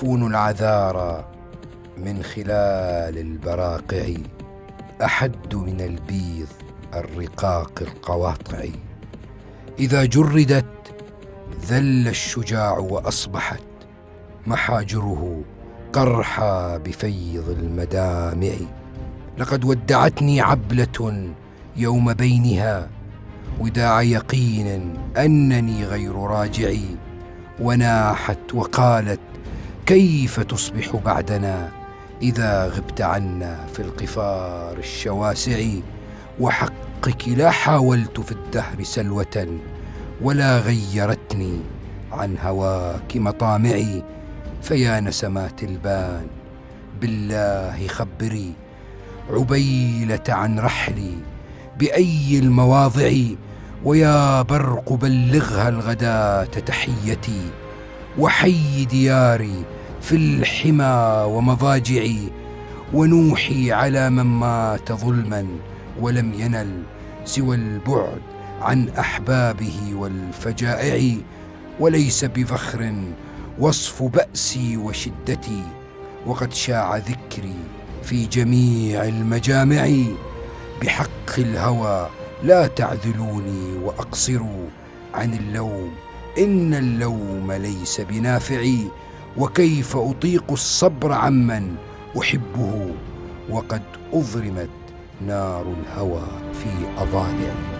يصفون العذارى من خلال البراقع. أحد من البيض الرقاق القواطع. إذا جردت ذل الشجاع وأصبحت محاجره قرحى بفيض المدامع. لقد ودعتني عبلة يوم بينها وداع يقين أنني غير راجعي. وناحت وقالت كيف تصبح بعدنا إذا غبت عنا في القفار الشواسع وحقك لا حاولت في الدهر سلوة ولا غيرتني عن هواك مطامعي فيا نسمات البان. بالله خبري عبيلة عن رحلي بأي المواضع ويا برق بلغها الغداة تحيتي. وحي دياري في الحمى ومضاجعي ونوحي على من مات ظلما ولم ينل سوى البعد عن أحبابه والفجائع وليس بفخر وصف بأسي وشدتي وقد شاع ذكري في جميع المجامع بحق الهوى لا تعذلوني وأقصروا عن اللوم إن اللوم ليس بنافعي. وكيف أطيق الصبر عمن أحبه وقد اضرمت نار الهوى في أضالعي.